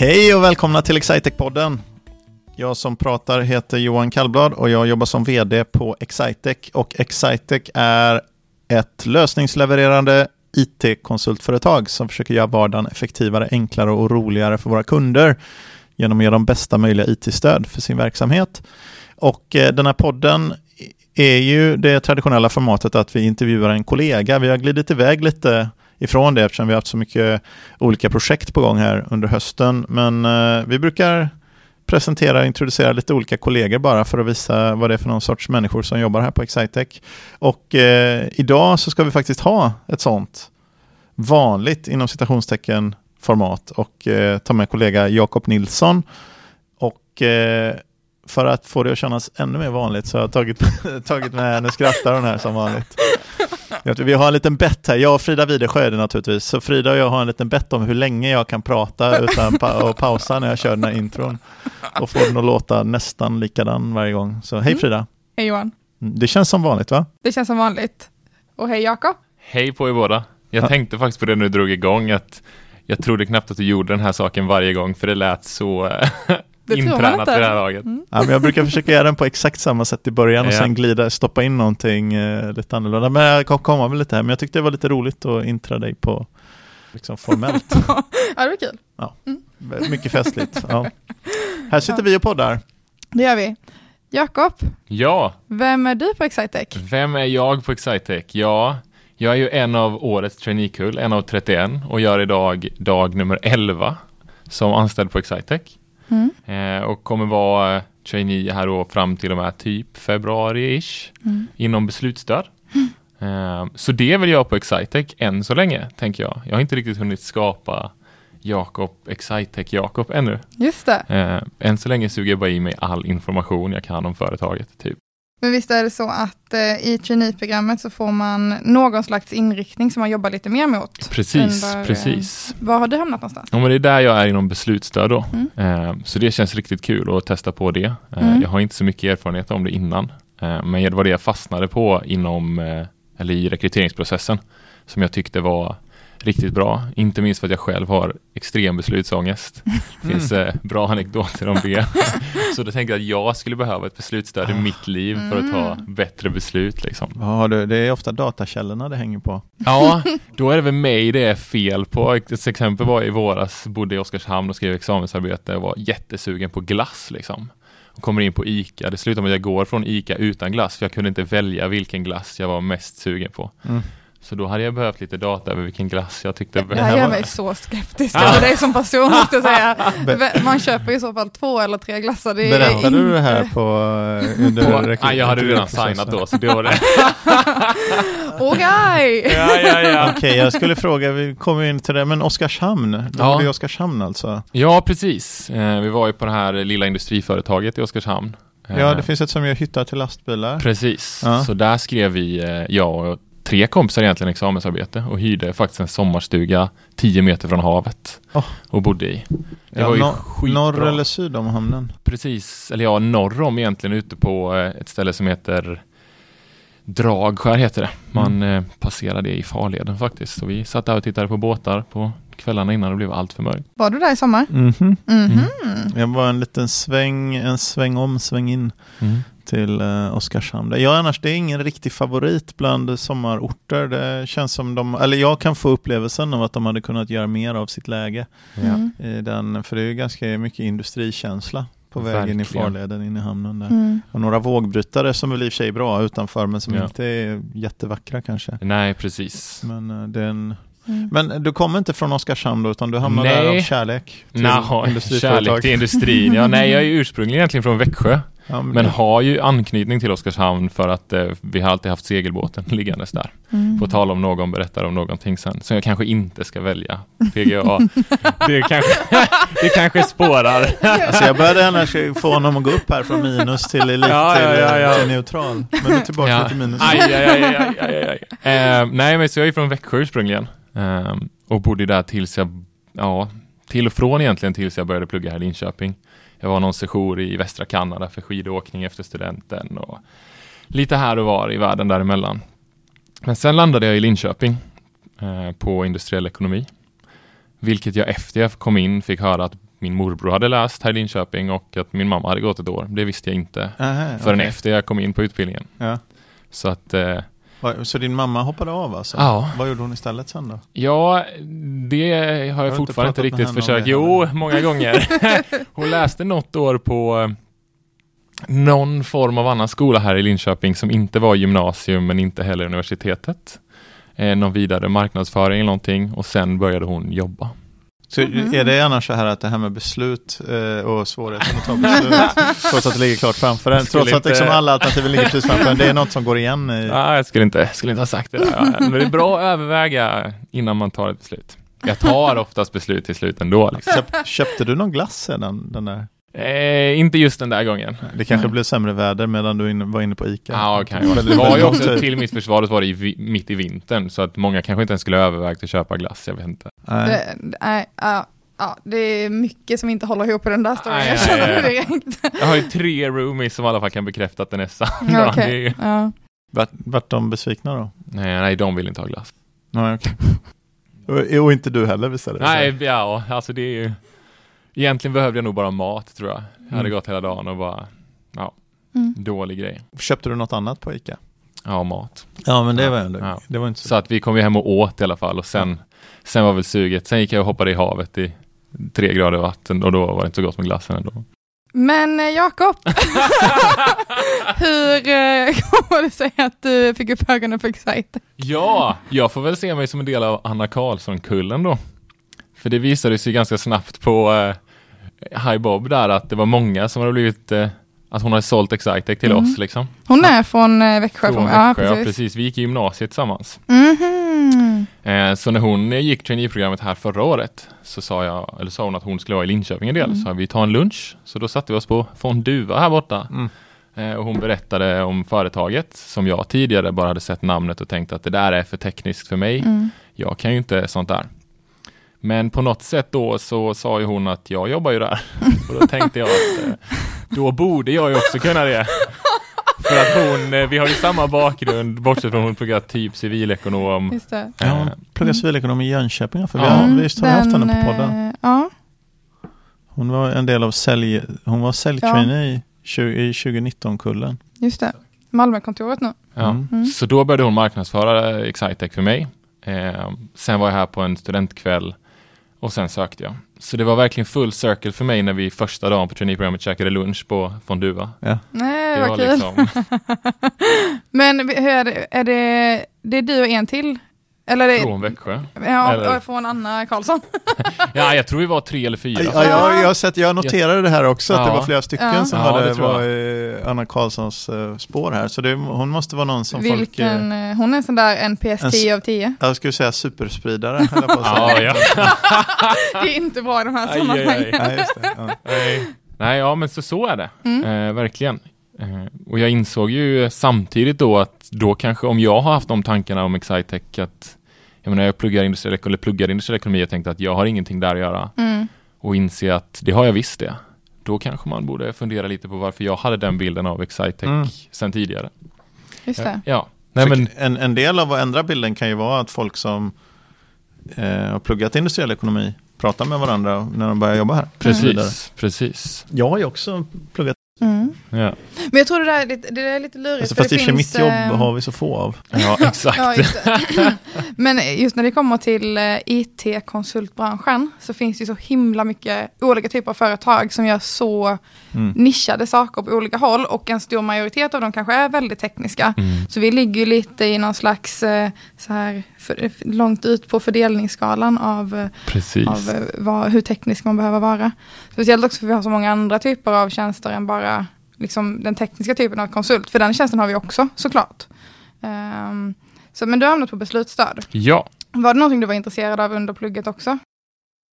Hej och välkomna till Excitec-podden. Jag som pratar heter Johan Kallblad och jag jobbar som vd på Excitec. Och Excitec är ett lösningslevererande IT-konsultföretag som försöker göra vardagen effektivare, enklare och roligare för våra kunder genom att ge dem bästa möjliga IT-stöd för sin verksamhet. Och eh, den här podden är ju det traditionella formatet att vi intervjuar en kollega. Vi har glidit iväg lite ifrån det eftersom vi har haft så mycket olika projekt på gång här under hösten. Men eh, vi brukar presentera och introducera lite olika kollegor bara för att visa vad det är för någon sorts människor som jobbar här på Excitec. Och eh, idag så ska vi faktiskt ha ett sånt vanligt inom citationstecken format och eh, ta med kollega Jakob Nilsson. Och eh, för att få det att kännas ännu mer vanligt så har jag tagit, tagit med, nu skrattar hon här som vanligt. Vi har en liten bett här, jag och Frida Widersjö är det naturligtvis, så Frida och jag har en liten bett om hur länge jag kan prata utan pa och pausa när jag kör den här intron och få den att låta nästan likadan varje gång. Så hej mm. Frida! Hej Johan! Mm, det känns som vanligt va? Det känns som vanligt. Och hej Jakob! Hej på er båda! Jag ja. tänkte faktiskt på det när du drog igång, att jag trodde knappt att du gjorde den här saken varje gång, för det lät så det intränat vid det här laget. Mm. Ja, men jag brukar försöka göra den på exakt samma sätt i början och ja. sen glida, stoppa in någonting eh, lite annorlunda. Men jag kan komma med lite här, men jag tyckte det var lite roligt att intra dig på liksom formellt. ja, det var kul. Ja, mm. Mycket festligt. Ja. Här sitter vi och poddar. Det gör vi. Jakob, ja. vem är du på Excitec? Vem är jag på Excitec? Ja, jag är ju en av årets traineekull, en av 31 och gör idag dag nummer 11 som anställd på Excitec. Mm. Eh, och kommer vara trainee här då fram till och med typ februari-ish mm. inom beslutsstöd. Mm. Eh, så det vill jag på Excitec än så länge, tänker jag. Jag har inte riktigt hunnit skapa Jakob, Excitec Jakob ännu. Just det. Eh, än så länge suger jag bara i mig all information jag kan om företaget. Typ. Men visst är det så att eh, i traineeprogrammet så får man någon slags inriktning som man jobbar lite mer mot? Precis, under, precis. Eh, var har du hamnat någonstans? Ja, men det är där jag är inom beslutsstöd då. Mm. Eh, så det känns riktigt kul att testa på det. Eh, mm. Jag har inte så mycket erfarenhet om det innan. Eh, men det var det jag fastnade på inom, eh, eller i rekryteringsprocessen som jag tyckte var riktigt bra. Inte minst för att jag själv har extrem beslutsångest. Det finns mm. eh, bra anekdoter om det. så då tänkte jag att jag skulle behöva ett beslutsstöd i mitt liv för att ta mm. bättre beslut. Liksom. Ja, det är ofta datakällorna det hänger på. Ja, då är det väl mig det är fel på. Ett exempel var i våras, bodde i Oskarshamn och skrev examensarbete och var jättesugen på glass. Liksom och kommer in på ICA. Det slutar med att jag går från ICA utan glass, för jag kunde inte välja vilken glass jag var mest sugen på. Mm. Så då hade jag behövt lite data över vilken glass jag tyckte Det här gör mig så skeptisk över dig som person, måste jag säga. Man köper i så fall två eller tre glassar. Det Berättade inte... du det här på eh, under på, ah, Jag hade redan signat då, så det var det. Okej! Okay. Ja, ja, ja. Okej, okay, jag skulle fråga, vi kommer in till det, men Oskarshamn, du ja. i Oskarshamn alltså? Ja, precis. Eh, vi var ju på det här lilla industriföretaget i Oskarshamn. Ja, det eh. finns ett som gör hyttar till lastbilar. Precis, ja. så där skrev vi, jag och tre kompisar egentligen examensarbete och hyrde faktiskt en sommarstuga 10 meter från havet oh. och bodde i. Det ja, var ju no norr eller syd om hamnen? Precis, eller ja, norr om egentligen ute på eh, ett ställe som heter Dragskär heter det. Man mm. eh, passerar det i farleden faktiskt. Så vi satt där och tittade på båtar på kvällarna innan det blev allt för mörkt. Var du där i sommar? Mm -hmm. Mm -hmm. Jag var en liten sväng, en sväng om, sväng in. Till eh, Oskarshamn. Ja, annars det är ingen riktig favorit bland sommarorter. Det känns som de, eller jag kan få upplevelsen av att de hade kunnat göra mer av sitt läge. Mm. I den, för det är ganska mycket industrikänsla på vägen i farleden in i hamnen där. Mm. Och några vågbrytare som väl i och för sig är bra utanför men som ja. inte är jättevackra kanske. Nej, precis. Men uh, den Mm. Men du kommer inte från Oskarshamn då, utan du hamnar nej. där av kärlek till no, Kärlek till industrin, ja nej jag är ursprungligen egentligen från Växjö. Ja, men, men har ju anknytning till Oskarshamn för att eh, vi har alltid haft segelbåten liggandes där. Mm. På tal om någon berättar om någonting sen, som jag kanske inte ska välja. PGA, det, kanske, det kanske spårar. Alltså jag började annars få honom att gå upp här från minus till, elit, ja, till, ja, ja, till neutral. Men nu tillbaka ja. till minus. Aj, aj, aj, aj, aj, aj. Eh, nej, men så jag är från Växjö ursprungligen. Eh, och bodde där tills jag, ja, till och från egentligen tills jag började plugga här i Linköping. Jag var någon session i västra Kanada för skidåkning efter studenten och lite här och var i världen däremellan. Men sen landade jag i Linköping eh, på industriell ekonomi. Vilket jag efter jag kom in fick höra att min morbror hade läst här i Linköping och att min mamma hade gått ett år. Det visste jag inte Aha, förrän okej. efter jag kom in på utbildningen. Ja. Så att eh, Så din mamma hoppade av alltså? Ja. Vad gjorde hon istället sen då? Ja, det har jag, har fortfarande inte riktigt försökt. Jo, många gånger. Hon läste något år på eh, någon form av annan skola här i Linköping som inte var gymnasium men inte heller universitetet. Eh, någon vidare marknadsföring eller någonting och sen började hon jobba. Så Mhm. är det annars så här att det här med beslut eh, och svårigheten att ta beslut, trots att det ligger klart framför en, trots att liksom inte- alla alternativen ligger precis framför en, det är något som går igen i... Nej, jag skulle inte, skulle inte ha sagt det där. Ja, Men det är bra att överväga innan man tar ett beslut. Jag tar oftast beslut till slut ändå. Liksom. Köp, köpte du någon glass sedan? Den där? Eh, inte just den där gången. Det kanske Nej. blev sämre väder medan du var inne på ICA? Ja, kan ju vara. Det var ju också till mitt försvar var det i, mitt i vintern så att många kanske inte ens skulle övervägt att köpa glass, jag vet inte. Nej. Det, det, är- ja, ja, det är mycket som inte håller ihop i den där storyn. Nej, Jag nej, känner det nej. direkt. Jag har ju tre roomies som i alla fall kan bekräfta att den är sann. Är ju- ja. Vart, vart de besvikna då? nej, nej, de vill inte ha glass. Nej, okej. och, och inte du heller visade det. Nej, ja, alltså det är ju... Egentligen behövde jag nog bara mat tror jag. Jag hade Mm. gått hela dagen och bara, ja, Mm. dålig grej. Köpte du något annat på ICA? Ja, mat. Ja, men det var ändå, ja. det var inte så. Så att vi kom ju hem och åt i alla fall och sen, sen var väl suget. Sen gick jag och hoppade i havet i tre grader vatten och då var det inte så gott med glassen ändå. Men eh, Jakob, hur eh, kommer det sig att du fick upp ögonen för Excite? Ja, jag får väl se mig som en del av Anna Karlsson-kullen då. För det visade sig ganska snabbt på eh, High Bob där att det var många som hade blivit, eh, att hon hade sålt Excitec till Mm. oss liksom. Hon är från eh, Växjö. Från ja, Växjö, ja, precis. precis. Vi gick i gymnasiet tillsammans. Mhm. Eh, så när hon eh, gick traineeprogrammet här förra året så sa jag, eller sa hon att hon skulle vara i Linköping en del. Mm. Så vi tar en lunch. Så då satte vi oss på Fonduva här borta. Mm. Eh, och hon berättade om företaget som jag tidigare bara hade sett namnet och tänkt att det där är för tekniskt för mig. Mm. Jag kan ju inte sånt där. Men på något sätt då så sa ju hon att jag jobbar ju där. Och då tänkte jag att eh, då borde jag ju också kunna det. För att hon, eh, vi har ju samma bakgrund, bortsett från hon pluggat typ civilekonom. Just det. Ja, Eh, hon pluggade civilekonom i Jönköping, för vi Ja. har, Mm, visst har vi haft henne på den, podden. Ja, Hon var en del av sälj, hon var säljtrainee i 20 i 2019-kullen. just det. Malmökontoret nu. Ja. Mm. Mm. Så då började hon marknadsföra Excitec för mig. Eh, sen var jag här på en studentkväll och sen sökte jag. Så det var verkligen full circle för mig när vi första dagen på traineeprogrammet käkade lunch på Fonduva. Ja. Nej, Det vad var kul. liksom, Men hur är det, är det, det är du och en till? Eller det, från Växjö. ja, eller- från Anna Karlsson? Ja, jag tror vi var tre eller fyra. Ja, jag, jag, har sett, jag noterade det här också, att det Ja. var flera stycken Ja. som Ja, hade, det var i Anna Karlssons eh, spår här. Så det, hon måste vara någon som folk... Vilken, Eh, eh, hon är en sån där NPS En s- 10 av 10. jag skulle säga superspridare. Ja, ja. Det är inte bra i de här Aj, aj, sammanhangen. aj. Nej, just det. Ja. Nej. Nej, ja men så, så är det. Mm. Eh, verkligen. Och jag insåg ju samtidigt då att då kanske om jag har haft de tankarna om Excitec att jag menar jag pluggar industriell, eller pluggar industriell ekonomi och tänkte att jag har ingenting där att göra Mm. och inse att det har jag visst det. Då kanske man borde fundera lite på varför jag hade den bilden av Excitec Mm. sen tidigare. Just det. Ja, nej men en, en del av att ändra bilden kan ju vara att folk som eh, har pluggat industriell ekonomi pratar med varandra när de börjar jobba här. Precis, precis. Jag har ju också pluggat, Mm. Ja, Men jag tror det där är lite, det där är lite lurigt. alltså, för fast i och det för mitt jobb eh, har vi så få av. ja exakt. Ja, just. Men just när det kommer till eh, IT-konsultbranschen så finns det så himla mycket olika typer av företag som gör så Mm. nischade saker på olika håll och en stor majoritet av dem kanske är väldigt tekniska. Mm. Så vi ligger ju lite i någon slags eh, så här för, långt ut på fördelningsskalan av, Precis. av vad, hur teknisk man behöver vara. Speciellt också för vi har så många andra typer av tjänster än bara liksom, den tekniska typen av konsult. För den tjänsten har vi också såklart. Ehm, så, men du har hamnat på beslutsstöd. Ja. Var det någonting du var intresserad av under plugget också?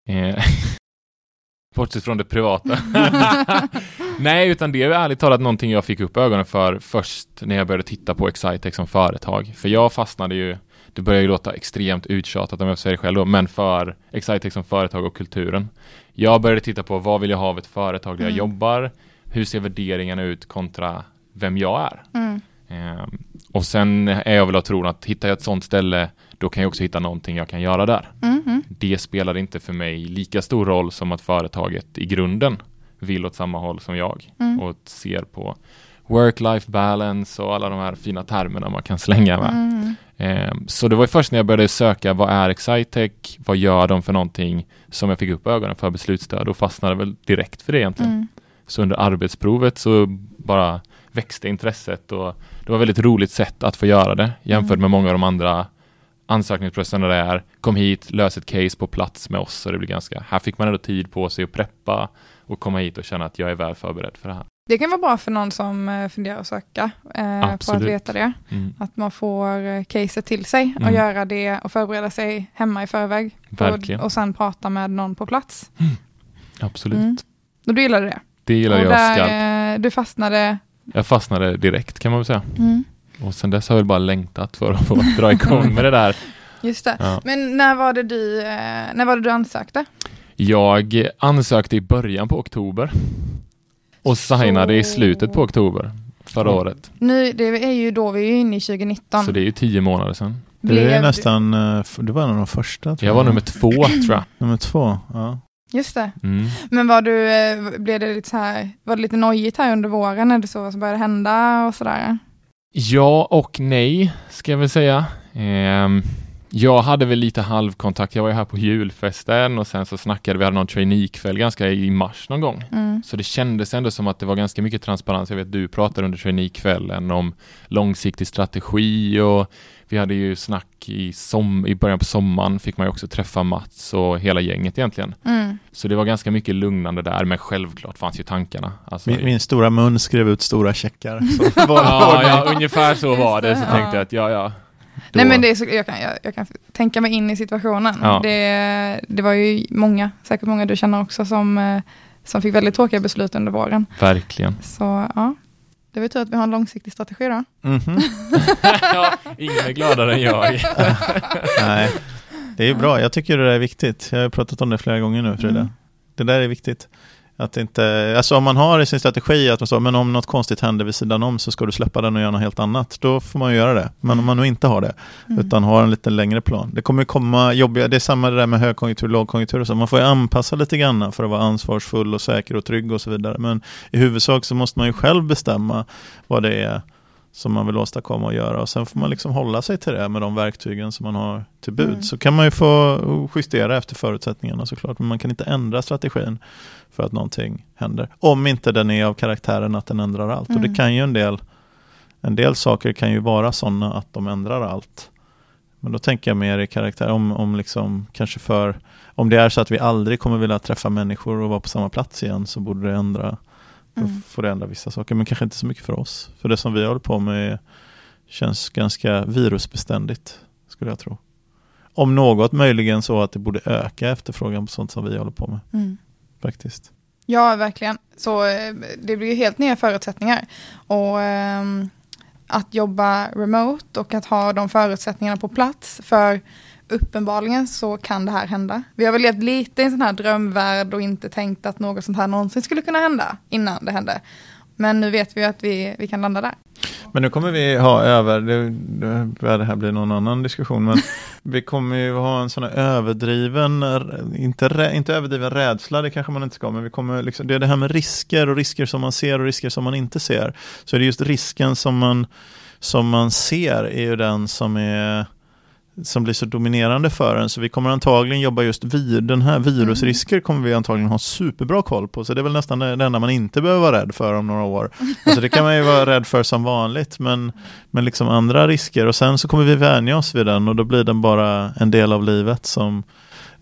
Eh, Bortsett från det privata. Nej, utan det är ärligt talat någonting jag fick upp ögonen för först när jag började titta på Excitec som företag. För jag fastnade ju, det börjar ju låta extremt uttjatat om jag säger det själv då, men för Excitec som företag och kulturen. Jag började titta på vad vill jag ha av ett företag där jag Mm. jobbar? Hur ser värderingarna ut kontra vem jag är? Mm. Ehm, Och sen är jag väl av tron att hittar jag ett sånt ställe, då kan jag också hitta någonting jag kan göra där. Mhm. Det spelar inte för mig lika stor roll som att företaget i grunden vill åt samma håll som jag Mm. och ser på work-life balance och alla de här fina termerna man kan slänga med. Mm. Så det var först när jag började söka vad är Excitec, vad gör de för någonting som jag fick upp ögonen för beslutsstöd och fastnade väl direkt för det egentligen. Mm. Så under arbetsprovet så bara växte intresset och det var väldigt roligt sätt att få göra det jämfört Mm. med många av de andra ansökningsprocesserna det är kom hit, lös ett case på plats med oss och det blir ganska, här fick man ändå tid på sig att preppa och komma hit och känna att jag är väl förberedd för det här. Det kan vara bra för någon som eh, funderar att söka, eh, på att veta det. Mm, Att man får eh, caset till sig och Mm. göra det och förbereda sig hemma i förväg. verkligen, Och, och sen prata med någon på plats. absolut. Mm. Och du gillade det? Det gillar och jag där, skarpt. eh, Du fastnade? Jag fastnade direkt kan man väl säga. Mm. Och sen dess har jag väl bara längtat för att få dra igång med det där. Just det. Ja. Men när var det du, eh, när var det du ansökte? Jag ansökte i början på oktober och signade i Så- slutet på oktober förra Mm. året. Nu, det är ju då vi är inne i 2019. Så det är ju tio månader sedan. Du är Blev- nästan, eh, du var en av de första. tror Jag var nummer två tror jag. Nummer två, ja. Just det. Mm. Men var du, eh, blev det lite så här, var det lite nojigt här under våren när du såg vad som började hända och sådär? Ja och nej, ska jag väl säga. Ehm, jag hade väl lite halvkontakt. Jag var ju här på julfesten och sen så snackade vi, hade någon traineekväll ganska i mars någon gång. Mm. Så det kändes ändå som att det var ganska mycket transparens. Jag vet du pratade under traineekvällen om långsiktig strategi och vi hade ju snack i, som, i början på sommaren fick man ju också träffa Mats och hela gänget egentligen. Mm. Så det var ganska mycket lugnande där, men självklart fanns ju tankarna. Alltså, Min, min stora mun skrev ut stora checkar. Så var det ja, ja, ungefär så var det. Så Ja. tänkte jag att ja, ja. Då- Nej men det är så, jag, kan, jag, jag kan tänka mig in i situationen. Ja. Det, det var ju många, säkert många du känner också som, eh, som fick väldigt tråkiga beslut under våren. Verkligen. Så ja, det är väl tur att vi har en långsiktig strategi då. Mhm. ja, ingen är gladare än jag. Nej, det är bra. Jag tycker det där är viktigt. Jag har pratat om det flera gånger nu, Frida. Mm. Det där är viktigt. Att inte, alltså om man har i sin strategi att man så, men om något konstigt händer vid sidan om så ska du släppa den och göra något helt annat. Då får man göra det. Men om man nu inte har det, Mm. utan har en lite längre plan. Det kommer komma jobbiga, det är samma det där med högkonjunktur lågkonjunktur och så. Man får ju anpassa lite grann för att vara ansvarsfull och säker och trygg och så vidare. Men i huvudsak så måste man ju själv bestämma vad det är som man vill åstadkomma och göra och sen får man liksom hålla sig till det med de verktygen som man har till bud. Mm. Så kan man ju få justera efter förutsättningarna såklart, men man kan inte ändra strategin för att någonting händer. Om inte den är av karaktären att den ändrar allt. Och Mm. det kan ju en del, en del saker kan ju vara sådana att de ändrar allt. Men då tänker jag mer i karaktär, om, om liksom kanske för, om det är så att vi aldrig kommer vilja träffa människor och vara på samma plats igen så borde det ändra Mm. får det ändra vissa saker, men kanske inte så mycket för oss. För det som vi håller på med känns ganska virusbeständigt, skulle jag tro. Om något möjligen så att det borde öka efterfrågan på sånt som vi håller på med, Mm. faktiskt. Ja, verkligen. Så eh, det blir ju helt nya förutsättningar. Och ehm, att jobba remote och att ha de förutsättningarna på plats. För uppenbarligen så kan det här hända. Vi har väl levt lite i en sån här drömvärld och inte tänkt att något sånt här någonsin skulle kunna hända innan det hände. Men nu vet vi att vi, vi kan landa där. Men nu kommer vi ha över, det, det här bli någon annan diskussion, men vi kommer ju ha en sån här överdriven, inte, rä- inte överdriven rädsla, det kanske man inte ska, men vi kommer liksom, det är det här med risker och risker som man ser och risker som man inte ser. Så är det just risken som man, som man ser är ju den som är som blir så dominerande för en. Så vi kommer antagligen jobba just vid den här virusrisker kommer vi antagligen ha superbra koll på. Så det är väl nästan det enda man inte behöver vara rädd för om några år. Alltså det kan man ju vara rädd för som vanligt, men, men liksom andra risker. Och sen så kommer vi vänja oss vid den och då blir den bara en del av livet som,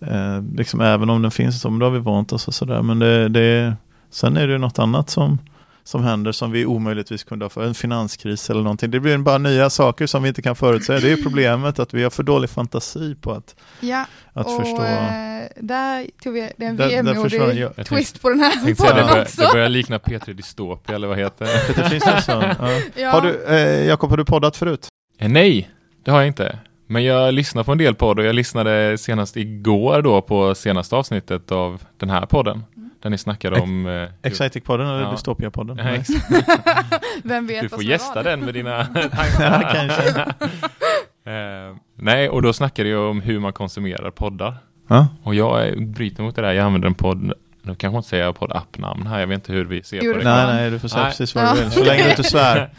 eh, liksom även om den finns, så, men då har vi vant oss och sådär. Men det, det, sen är det ju något annat som, som händer som vi omöjligtvis kunde ha för en finanskris eller någonting. Det blir bara nya saker som vi inte kan förutsäga. Det är problemet att vi har för dålig fantasi på att, Ja, att och förstå. eh, där tog vi, en vemodig twist på den här Tänkte podden också. det börjar likna P3 Dystopia eller vad heter det? Det finns en sån. Ja. Ja. Har du, eh, Jakob, har du poddat förut? Eh, Nej, det har jag inte. Men jag lyssnar på en del podd och jag lyssnade senast igår då på senaste avsnittet av den här podden. Där ni snackade om... Eh, Exciting-podden eller Ja. Dystopia-podden? Nej, Vem vet du får gästa den med dina Ja, kanske. Eh, nej, och då snackade jag om hur man konsumerar poddar. Ja. Och jag bryter mot det där, jag använder en podd, nu kanske man inte säga poddappnamn här, jag vet inte hur vi ser Jo, på det Nej, nej, du får säga Nej. precis vad Ja. du vill. Så länge du inte svär.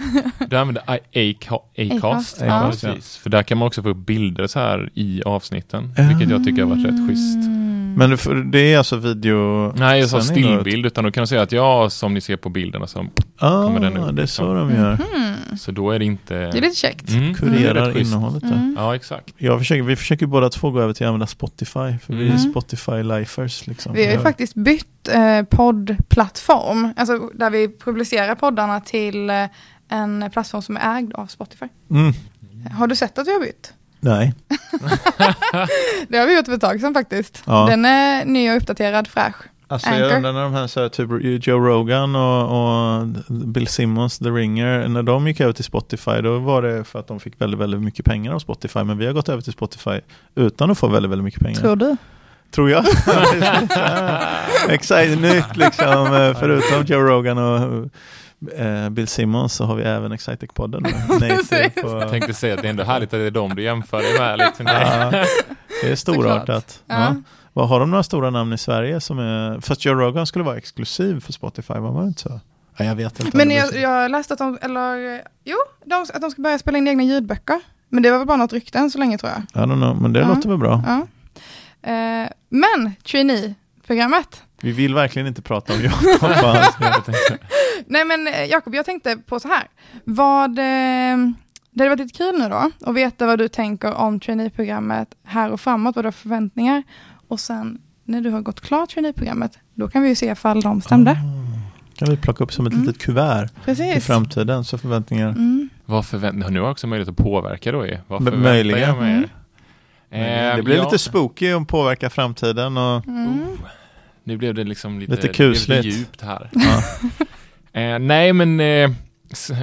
Du använder Acast. Ja, ja. precis. För där kan man också få upp bilder så här i avsnitten, vilket jag tycker har varit rätt schysst. Mm. Men det är alltså video... Nej, jag sa stillbild, utan då kan du säga att ja, som ni ser på bilderna, så, Ah, kommer den upp, det är liksom. så de gör. Mhm. så då är det inte... Det är lite käckt. Mm, Kurerar schysst. innehållet där. Mm. Ja, exakt. Jag försöker, vi försöker båda två gå över till att använda Spotify. För vi är Mm. Spotify-lifers. Liksom. Vi har ju faktiskt bytt eh, poddplattform, alltså där vi publicerar poddarna till eh, en plattform som är ägd av Spotify. Mm. Har du sett att vi har bytt? Nej. Det har vi gjort för ett tag sedan faktiskt. Ja. Den är ny och uppdaterad, fräsch. Alltså jag Anchor. undrar när de här, så här typ Joe Rogan och, och Bill Simmons, The Ringer, när de gick över till Spotify då var det för att de fick väldigt, väldigt mycket pengar av Spotify. Men vi har gått över till Spotify utan att få väldigt, väldigt mycket pengar. Tror du? Tror jag. Exakt, nytt liksom. eh, Förutom Joe Rogan och eh, Bill Simmons så har vi även Excitec-podden. Jag tänkte säga att det är ändå härligt att det är de du jämför dig med. Liksom. Ja, det är storartat. Ja. Ja. Vad Har de några stora namn i Sverige som är, fast Joe Rogan skulle vara exklusiv för Spotify, var man inte så? Ja, jag vet inte. Men jag, jag läste att de, eller jo, de, att de ska börja spela in egna ljudböcker. Men det var väl bara något rykte än så länge tror jag. I don't know, men det Ja. låter väl bra. Ja. Eh, men, trainee-programmet. Vi vill verkligen inte prata om Jakob. Nej men eh, Jakob, jag tänkte på så här. Vad, eh, det hade varit lite kul nu då, att veta vad du tänker om trainee-programmet här och framåt, vad du har för förväntningar. Och sen när du har gått klart trainee-programmet, då kan vi ju se ifall de stämde. Ah, kan vi plocka upp som ett Mm. litet kuvert i Precis. framtiden, så förväntningar. Mm. Vad förväntar Nu har jag också möjlighet att påverka då ju. Vad förväntar möjligen. jag mig? Mm. Eh, det blir ja. lite spooky om påverka framtiden och Mm. Nu blev det liksom lite, Lite det blev kusligt. lite djupt här. ja. Eh, nej, men eh,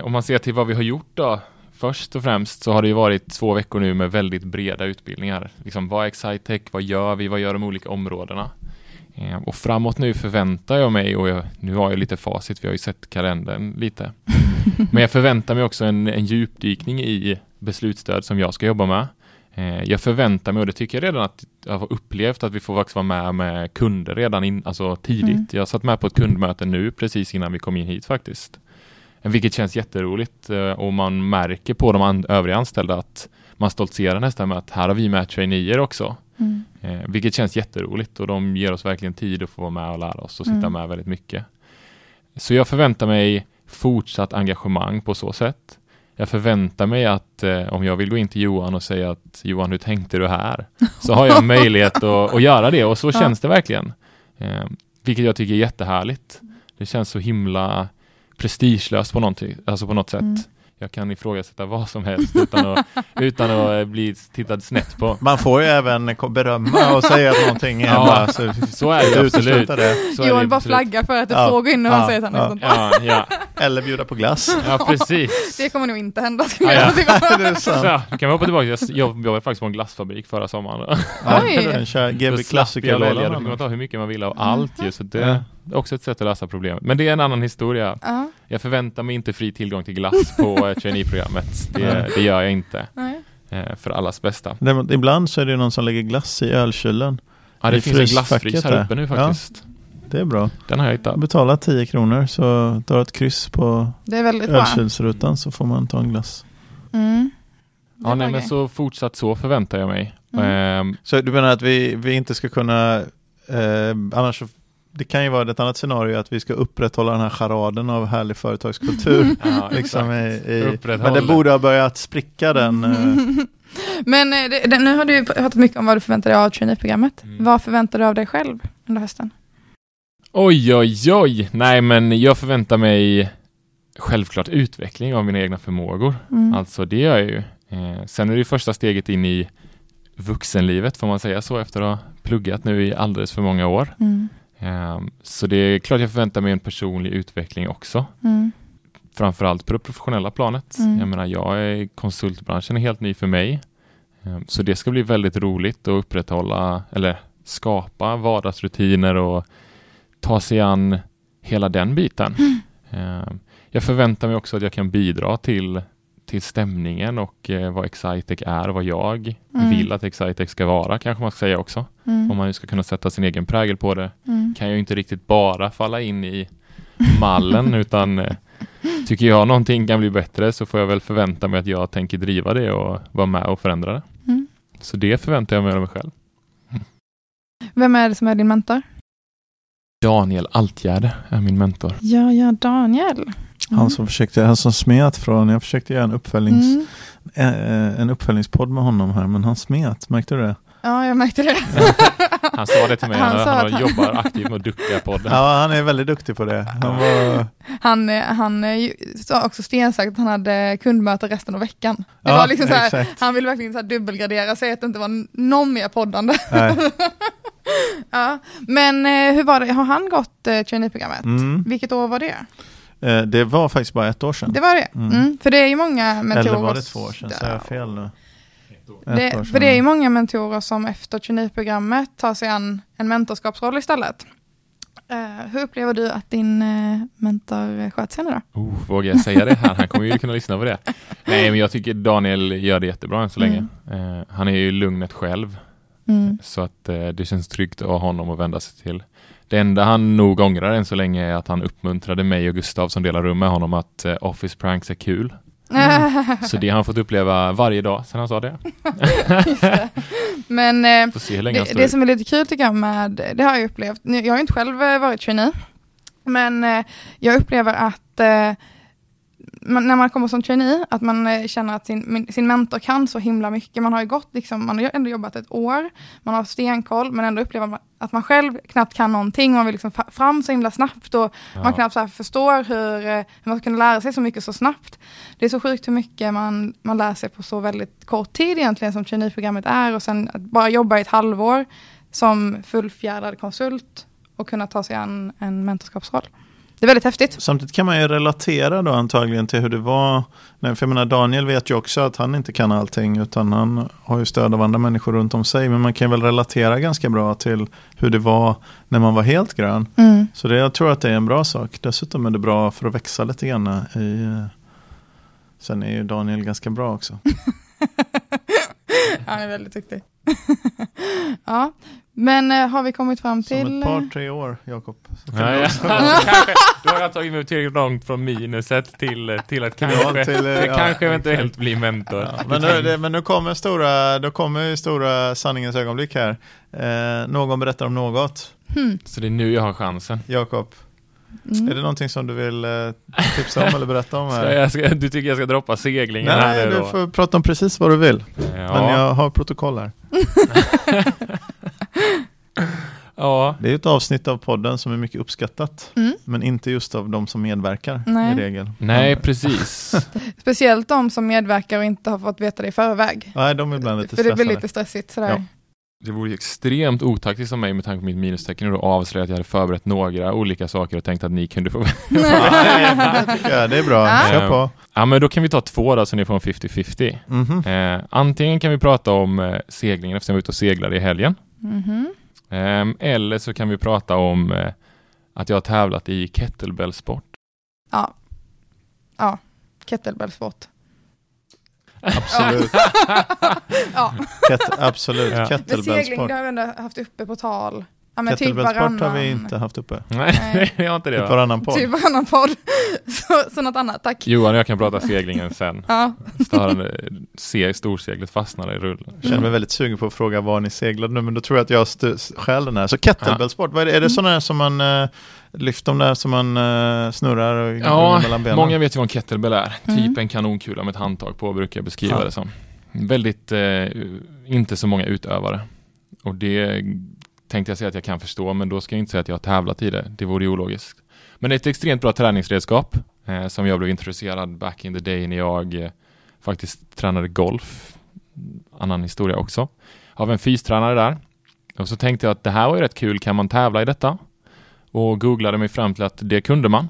om man ser till vad vi har gjort då. Först och främst så har det ju varit två veckor nu med väldigt breda utbildningar. Liksom, vad är Excitec? Vad gör vi? Vad gör de olika områdena? Eh, och framåt nu förväntar jag mig, och jag, nu har jag lite facit, vi har ju sett kalendern lite. Men jag förväntar mig också en, en djupdykning i beslutsstöd som jag ska jobba med. Eh, jag förväntar mig, och det tycker jag redan att jag har upplevt, att vi får faktiskt vara med med kunder redan in, alltså tidigt. Mm. Jag satt med på ett kundmöte nu precis innan vi kom in hit faktiskt. Vilket känns jätteroligt eh, och man märker på de an- övriga anställda att man stoltserar nästan med att här har vi med traineer också. Mm. Eh, vilket känns jätteroligt och de ger oss verkligen tid att få vara med och lära oss och sitta Mm. med väldigt mycket. Så jag förväntar mig fortsatt engagemang på så sätt. Jag förväntar mig att eh, om jag vill gå in till Johan och säga att Johan, hur tänkte du här? Så har jag möjlighet att, att göra det och så Ja. känns det verkligen. Eh, vilket jag tycker är jättehärligt. Det känns så himla prestigelöst på, någonting, alltså på något sätt. Mm. Jag kan ifrågasätta vad som helst utan att, utan att eh, bli tittad snett på. Man får ju även berömma och säga att någonting är Ja. Så, Så är det absolut. det. Så är Johan det bara flaggar för att du Ja. gå in och Ja. säga att han är Ja. sånt. Ja, ja, Eller bjuda på glass. ja precis. Det kommer nog inte hända Ja, jag ja. det är sant. ja, då kan vi hoppa tillbaka. Jag jobbade faktiskt på en glassfabrik förra sommaren. Oj. Den kör Då GB slapp jag Klassiker-lådan. Då fick man ta hur mycket man ville av Mm. allt ju. Så det är också ett sätt att lösa problemet. Men det är en annan historia. Ja, Jag förväntar mig inte fri tillgång till glass på eh, traineeprogrammet. Det, det gör jag inte. nej. Eh, För allas bästa. Ibland så är det ju någon som lägger glass i ölkylen. Ja, det I finns en glassfrys här uppe nu Ja. Det är bra. Den har jag hittat. Betala 10 kronor så tar ett kryss på Det är väldigt bra. ölkylsrutan så får man ta en glass. Mm. Ja, nej, bra men så fortsatt så förväntar jag mig. Mm. Ehm, Så du menar att vi, vi inte ska kunna, eh, annars så, det kan ju vara ett annat scenario att vi ska upprätthålla den här charaden av härlig företagskultur. ja, liksom i, i, men det borde ha börjat spricka den. Eh, Men eh, det, det, nu har du pratat mycket om vad du förväntar dig av traineeprogrammet. Mm. Vad förväntar du av dig själv under hösten? Oj, oj, oj. Nej, men jag förväntar mig självklart utveckling av mina egna förmågor. Mm. Alltså det gör jag ju. Eh, sen är det första steget in i vuxenlivet, får man säga så, efter att ha pluggat nu i alldeles för många år. Mm. Eh, så det är klart jag förväntar mig en personlig utveckling också. Mm. Framförallt på det professionella planet. Mm. Jag menar, jag är konsultbranschen är helt ny för mig. Eh, så det ska bli väldigt roligt att upprätthålla, eller skapa vardagsrutiner och ta sig an hela den biten. Mm. Eh, jag förväntar mig också att jag kan bidra till, till stämningen och eh, vad Excitec är och vad jag Mm. vill att Excitec ska vara, kanske man ska säga också. Mm. Om man nu ska kunna sätta sin egen prägel på det Mm. kan jag inte riktigt bara falla in i mallen utan eh, tycker jag någonting kan bli bättre så får jag väl förvänta mig att jag tänker driva det och vara med och förändra det. Mm. Så det förväntar jag mig av mig själv. Vem är det som är din mentor? Daniel Altgärde är min mentor. Ja, ja, Daniel. Mm. Han som försökte, han som smet från, jag försökte göra en, uppföljnings, Mm. eh, en uppföljningspodd med honom här, men han smet, märkte du det? Ja, jag märkte det. Han sa det till mig, Han han, sa han, att han- jobbar aktivt med Ducka-podden. Ja, han är väldigt duktig på det. Han var, Han, eh, han eh, ju- sa också stensagt att han hade kundmöte resten av veckan. Det Ja, var liksom så här, han ville verkligen så här dubbelgradera sig att det inte var någon mer poddande. ja. Men eh, hur var det, har han gått eh, traineeprogrammet? Mm. Vilket år var det? Eh, Det var faktiskt bara ett år sedan. Det var det? Mm. Mm. För det är ju många mentorer. Eller var det två år sedan? Så jag fel nu? Det, för det är ju många mentorer som efter traineeprogrammet tar sig an en mentorskapsroll istället. Eh, hur upplever du att din uh, mentor sköter sig nu då? Oh, vågar jag säga det här? Han kommer ju kunna lyssna på det. Nej, men jag tycker Daniel gör det jättebra än så länge. Eh, han är ju lugnet själv, Mm. så att eh, det känns tryggt att ha honom att vända sig till. Det enda han nog ångrar än så länge är att han uppmuntrade mig och Gustav som delar rum med honom att eh, Office Pranks är kul. Så det har han fått uppleva varje dag sedan han sa det. Det. Men eh, det, det som är lite kul tycker jag med, det har jag upplevt, jag har ju inte själv eh, varit trainee, men eh, jag upplever att eh, man, när man kommer som trainee, att man eh, känner att sin, sin mentor kan så himla mycket. Man har ju gått, liksom, man har ändå jobbat ett år, man har stenkoll, men ändå upplever man att man själv knappt kan någonting, man vill liksom fram så himla snabbt och man Ja. knappt så förstår hur, eh, hur man ska kunna lära sig så mycket så snabbt. Det är så sjukt hur mycket man, man lär sig på så väldigt kort tid egentligen som traineeprogrammet är och sen att bara jobba i ett halvår som fullfjädrad konsult och kunna ta sig an en mentorskapsroll. Det är väldigt häftigt. Samtidigt kan man ju relatera då antagligen till hur det var. För jag menar, Daniel vet ju också att han inte kan allting utan han har ju stöd av andra människor runt om sig. Men man kan väl relatera ganska bra till hur det var när man var helt grön. Mm. Så det, jag tror att det är en bra sak. Dessutom är det bra för att växa lite grann. I, eh, sen är ju Daniel ganska bra också. Han är väldigt duktig. ja, men eh, har vi kommit fram Som till... ett par, tre år, Jakob. Så kan Ja, du ja. Alltså, kanske, då har jag tagit mig tillräckligt långt från minuset till, till att kanske, till, eh, det ja, kanske eventuellt blir mentor. Ja, men, nu, det, men nu kommer stora, då kommer ju stora sanningens ögonblick här. Eh, någon berättar om något. Hmm. Så det är nu jag har chansen. Jakob, Mm. är det någonting som du vill eh, tipsa om eller berätta om Ska här? jag, ska, du tycker jag ska droppa seglingen här Nej, nu du då? får prata om precis vad du vill. Ja. Men jag har protokoll här. ja. Det är ett avsnitt av podden som är mycket uppskattat. Mm. Men inte just av de som medverkar Nej. i regel. Nej, precis. Speciellt de som medverkar och inte har fått veta det i förväg. Nej, de är ibland lite För det blir stressade. lite stressigt sådär. Ja. Det vore ju extremt otaktiskt av mig med tanke på mitt minustecken och avslöja att jag hade förberett några olika saker och tänkt att ni kunde få Nej, det är bra. Ja. Kör på. Ja men då kan vi ta två då så ni får en 50-50. Mhm. Eh, antingen kan vi prata om eh, seglingen eftersom jag var ute och seglade i helgen. Mhm. Ehm, eller så kan vi prata om eh, att jag har tävlat i kettlebellsport. Ja. Ja, kettlebellsport. Absolut. Ja, Ket, absolut. Ja. Kettlebellsport. det har vi ändå haft uppe på tal. Ja, men typ varannan, har vi inte haft uppe. Nej, Nej. jag har inte det Typ va? varannan podd. Typ varannan podd. Så, så något annat, tack. Johan och jag kan prata seglingen sen. Ja. Störande, se, storseglet fastnade i rullen. Jag känner mig väldigt sugen på att fråga var ni seglade nu, men då tror jag att jag st- stjäl den här. Så kettlebellsport, vad är det, är det sådana här som man uh, lyfter de där som man eh, snurrar och Ja, mellan benen? många vet ju vad en kettlebell är. Mm. Typ en kanonkula med ett handtag på brukar jag beskriva Ja. det som. Väldigt, eh, inte så många utövare. Och det tänkte jag säga att jag kan förstå, men då ska jag inte säga att jag har tävlat i det. Det vore ju ologiskt. Men det är ett extremt bra träningsredskap eh, som jag blev introducerad back in the day när jag eh, faktiskt tränade golf. Annan historia också. Av en fystränare där. Och så tänkte jag att det här var ju rätt kul, kan man tävla i detta? Och googlade mig fram till att det kunde man.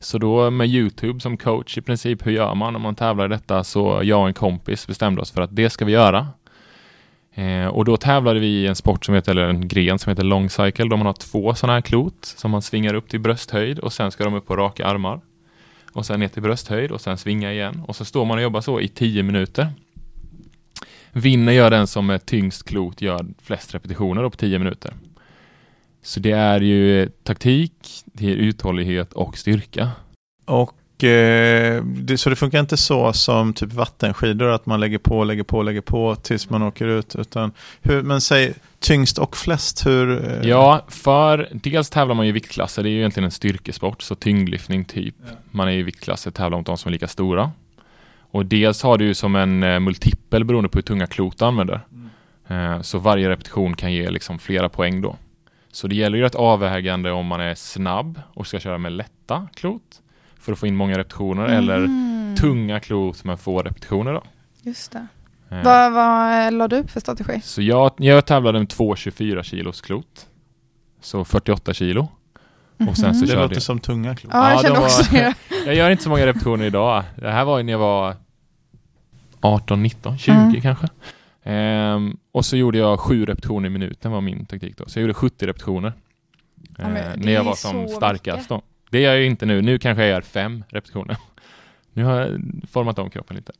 Så då med Youtube som coach i princip, hur gör man om man tävlar i detta? Så jag och en kompis bestämde oss för att det ska vi göra. Eh, och då tävlade vi i en sport som heter, eller en gren som heter long cycle, där man har två sådana här klot som man svingar upp till brösthöjd och sen ska de upp på raka armar. Och sen ner till brösthöjd och sen svinga igen. Och så står man och jobbar så i tio minuter. Vinner gör den som är tyngst klot gör flest repetitioner då på tio minuter. Så det är ju taktik, det är uthållighet och styrka. Och det, så det funkar inte så som typ vattenskidor att man lägger på, lägger på, lägger på tills man åker ut. Utan hur, men säg tyngst och flest, hur? eh, Ja, för dels tävlar man ju i viktklasser, det är ju egentligen en styrkesport, så tyngdlyftning typ. Man är i viktklasser, tävlar mot de som är lika stora. Och dels har du ju som en eh, multipel beroende på hur tunga klot du använder. Eh, så varje repetition kan ge liksom flera poäng då. Så det gäller ju ett avvägande om man är snabb och ska köra med lätta klot för att få in många repetitioner eller Mhm. tunga klot med få repetitioner då. Just det. Eh, Vad, vad la du upp för strategi? Så jag, jag tävlade med två 24 kilos klot. Så 48 kilo. Och sen så Det körde låter jag. som tunga klot. Ja, jag Ja, kände de också var- det. Jag gör inte så många repetitioner idag. Det här var ju när jag var 18, 19, 20 Mm. kanske. Ehm, och så gjorde jag sju repetitioner i minuten var min taktik då. Så jag gjorde 70 repetitioner. Ja, eh, det när jag är var så som mycket. starkast då. Det gör jag ju inte nu. Nu kanske jag gör fem repetitioner. Nu har jag format om kroppen lite.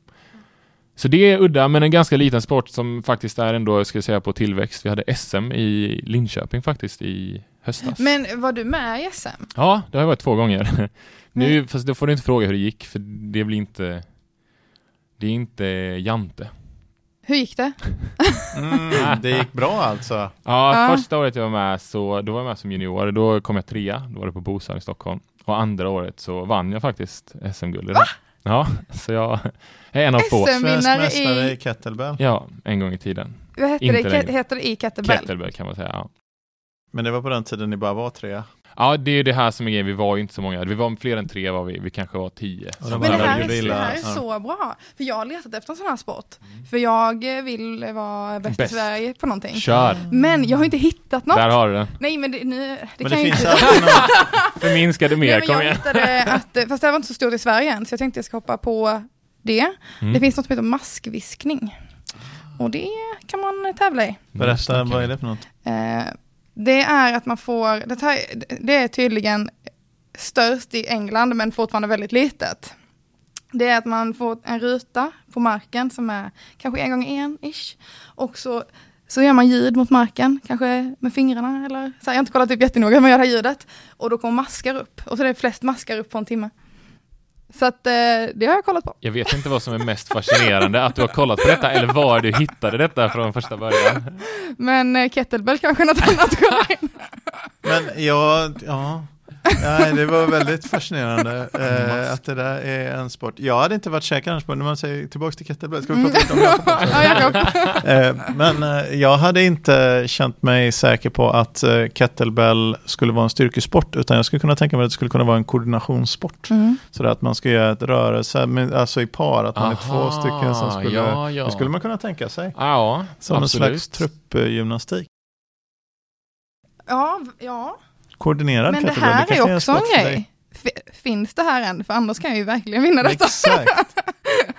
Så det är udda, men en ganska liten sport som faktiskt är ändå, ska jag säga, på tillväxt. Vi hade SM i Linköping faktiskt i höstas. Men var du med i SM? Ja, det har jag varit två gånger. nu, fast då får du inte fråga hur det gick, för det blir inte... Det är inte Jante. Hur gick det? Mm, det gick bra alltså. Ja, Ja. första året jag var med så, då var jag med som junior, då kom jag trea, då var det på Bosön i Stockholm. Och andra året så vann jag faktiskt SM-guld det. Ja, så jag är en av få. SM? Svensk Vinnare mästare i- i kettlebell. Ja, en gång i tiden. Vad hette det? heter det i kettlebell? Kettlebell kan man säga. Ja. Men det var på den tiden ni bara var tre. Ja, det är det här som är grejen, vi var ju inte så många. Vi var fler än tre var vi, vi kanske var tio. Ja, de Men det här, är, det här är så bra. För jag har letat efter en sån här sport. För jag vill vara bäst, Bäst. i Sverige på någonting. Kör! Men jag har inte hittat något. Där har du den. Nej men det, nu, det Men kan det ju finns inte... alltid någon... Förminskade Nej, mer, men kom jag igen. hittade att, fast det var inte så stort i Sverige än, så jag tänkte jag ska hoppa på det. Mm. Det finns något som heter maskviskning. Och det kan man tävla i. Berätta, vad är det för något? Eh, det är att man får, det, här, det är tydligen störst i England men fortfarande väldigt litet. Det är att man får en ruta på marken som är kanske en gång en ish. Och så, så gör man ljud mot marken, kanske med fingrarna eller så här, jag har inte kollat upp jättenoga hur man gör det här ljudet. Och då kommer maskar upp och så är det flest maskar upp på en timme. Så att eh, det har jag kollat på. Jag vet inte vad som är mest fascinerande, att du har kollat på detta eller var du hittade detta från första början. Men eh, kettlebell kanske något annat. Men ja, ja. Nej, det var väldigt fascinerande eh, att det där är en sport. Jag hade inte varit säker annars på, när man säger tillbaka till kettlebell, ska vi prata lite om Jakob också? ja, Jakob. Eh, Men eh, jag hade inte känt mig säker på att eh, kettlebell skulle vara en styrkesport, utan jag skulle kunna tänka mig att det skulle kunna vara en koordinationssport. Mm. Så att man ska göra ett rörelse, med- alltså i par, att man är två Aha, stycken som skulle, ja, ja. det skulle man kunna tänka sig. Ja, Som absolut. en slags truppgymnastik. Ja, ja. Koordinerad Men det kettlebell, här kanske är också en grej. Finns det här än? För annars kan jag ju verkligen vinna detta. Exakt.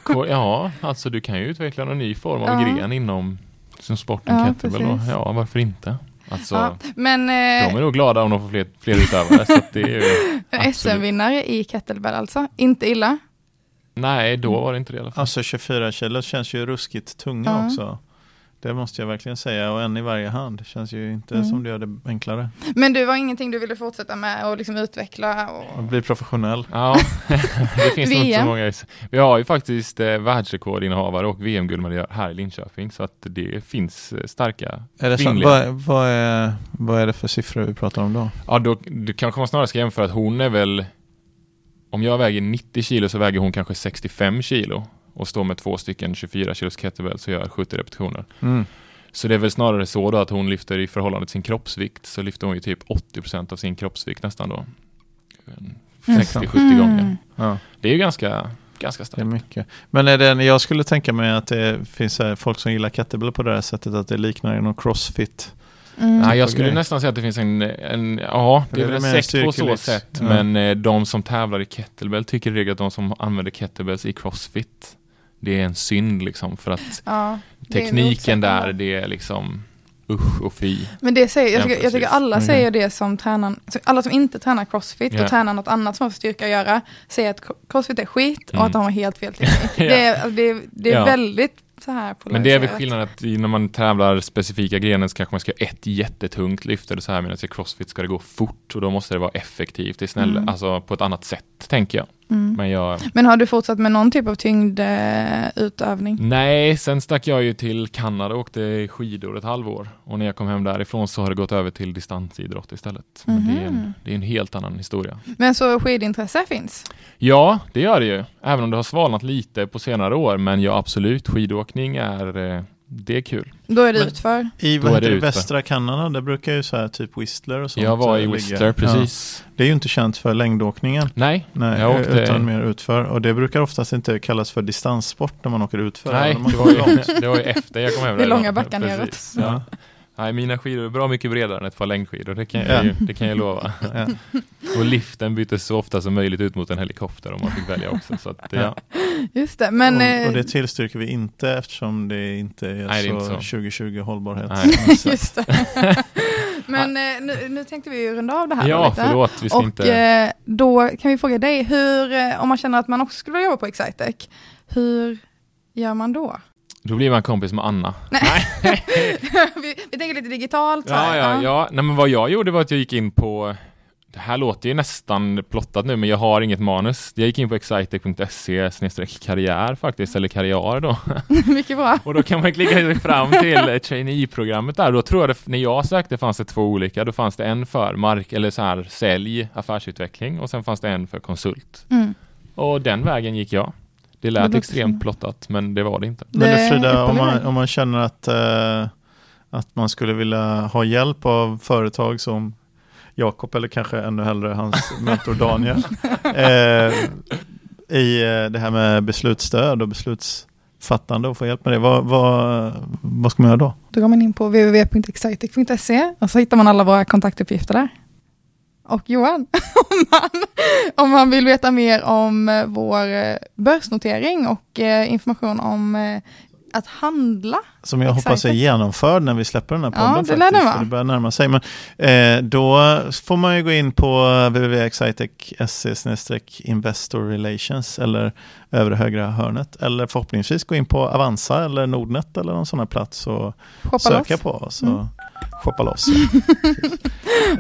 Ja, alltså du kan ju utveckla någon ny form av Ja. gren inom som sporten Ja, kettlebell. Ja, varför inte? Alltså, Ja, men de eh, är nog glada om de får fler, fler utövare. så att det är ju, absolut. SM-vinnare i kettlebell alltså. Inte illa. Nej, då var det inte det i alla fall. Alltså 24 kilo känns ju ruskigt tunga Ja. också. Det måste jag verkligen säga och en i varje hand. Det känns ju inte Mm. som det gör det enklare. Men du var ingenting du ville fortsätta med och liksom utveckla? Och... Att bli professionell. Ja, det finns nog inte så många. Vi har ju faktiskt eh, världsrekordinnehavare och VM-guldmedaljörer här i Linköping så att det finns eh, starka Är det kvinnliga. vad, vad, är, vad är det för siffror vi pratar om då? Ja, då, då kanske man snarare ska jämföra att hon är väl om jag väger 90 kilo så väger hon kanske 65 kilo och står med två stycken 24 kilos kettlebell så gör jag 70 repetitioner. Mm. Så det är väl snarare så då att hon lyfter i förhållande till sin kroppsvikt så lyfter hon ju typ 80% av sin kroppsvikt nästan då. Mm. 60-70 gånger. Ja, Det är ju ganska, ganska det är starkt. mycket. Men är det, jag skulle tänka mig att det finns eh, folk som gillar kettlebell på det här sättet, att det liknar någon crossfit. Mm. Nej, jag skulle grej. nästan säga att det finns en, en ja, det Det är väl en sekt på så sätt, ja. men eh, de som tävlar i kettlebell tycker i regel att de som använder kettlebells i crossfit det är en synd liksom för att Ja, det tekniken där, det är liksom usch och fy. Men det säger, jag, Ja, tycker, jag tycker alla Mm. säger det som tränar, så alla som inte tränar crossfit Ja. och tränar något annat som har styrka att göra, säger att crossfit är skit och Mm. att de har helt fel teknik. Ja. Det är, det är, det är Ja. väldigt så här Men det är väl skillnaden att när man tävlar specifika grenar så kanske man ska göra ett jättetungt lyft eller så här medan i crossfit ska det gå fort och då måste det vara effektivt, det är Mm. alltså på ett annat sätt tänker jag. Mm. Men jag, Men har du fortsatt med någon typ av tyngdutövning? nej, sen stack jag ju till Kanada och åkte skidor ett halvår och när jag kom hem därifrån så har det gått över till distansidrott istället. Men det, är en, Mhm. det är en helt annan historia. Men så skidintresse finns? Ja, det gör det ju. Även om det har svalnat lite på senare år. Men ja, absolut. Skidåkning är, eh, det är kul. Då är det Men- utför? I vad är heter det västra Kanada, det brukar ju så här typ Whistler och sånt. jag var eh, i ligga. Whistler, Ja. precis. Det är ju inte känt för längdåkningen. Nej, Nej, jag åkte... utan mer utför. Och det brukar oftast inte kallas för distanssport när man åker utför. Nej, det var, ju, det var ju efter jag kom hem. Det är långa backar Precis, neråt. Ja. Nej, mina skidor är bra mycket bredare än ett par längdskidor. Det kan Ja. jag, ju, det kan jag lova. Ja. Och liften byttes så ofta som möjligt ut mot en helikopter om man fick välja också. Så att, ja. Just det, men... och, eh, och det tillstyrker vi inte eftersom det inte är, Nej, det är så, inte så. 2020 hållbarhet. Nej. Just det. Men eh, nu, nu tänkte vi ju runda av det här då ja, lite. förlåt. Vi ska Och inte... eh, då kan vi fråga dig, hur, om man känner att man också skulle vilja jobba på Excitec, hur gör man då? Då blir man kompis med Anna. vi, vi tänker lite digitalt Ja, här. ja, ja. Nej, men vad jag gjorde var att jag gick in på det här låter ju nästan plottat nu, men jag har inget manus. Jag gick in på excitec.se karriär faktiskt, eller karriär då. Mycket bra. Och då kan man klicka sig fram till trainee-programmet där. Då tror jag det, när jag sökte fanns det två olika. Då fanns det en för mark eller så här sälj, affärsutveckling och sen fanns det en för konsult. Mm. Och den vägen gick jag. Det lät Det extremt plottat, men det var det inte. Men Det du Frida, om man, om man känner att, eh, att man skulle vilja ha hjälp av företag som Jakob eller kanske ännu hellre hans mentor Daniel eh, i eh, det här med beslutsstöd och beslutsfattande och få hjälp med det. Vad, vad, vad ska man göra då? Då går man in på www.excitec.se och så hittar man alla våra kontaktuppgifter där. Och Johan, om man, om man vill veta mer om eh, vår eh, börsnotering och eh, information om att handla, Som jag hoppas är genomförd när vi släpper den här Ja, podden. det lär den vara. det börjar närma sig. Men, eh, då får man ju gå in på www.excitec.se investor relations eller övre högra hörnet. Eller förhoppningsvis gå in på Avanza eller Nordnet eller någon sån här plats och shoppa söka loss. på oss Mm. Shoppa loss.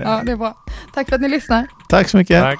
Ja, det är bra. Tack för att ni lyssnar. Tack så mycket. Tack!